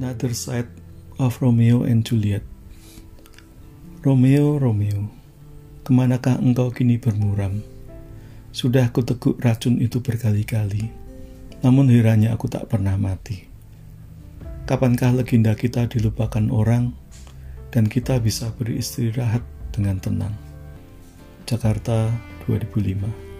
The Other Side of Romeo and Juliet Romeo, Romeo, ke manakah engkau kini bermuram? Sudah kuteguk racun itu berkali-kali, namun heranya aku tak pernah mati. Kapankah legenda kita dilupakan orang, dan kita bisa beristirahat dengan tenang? Jakarta 2005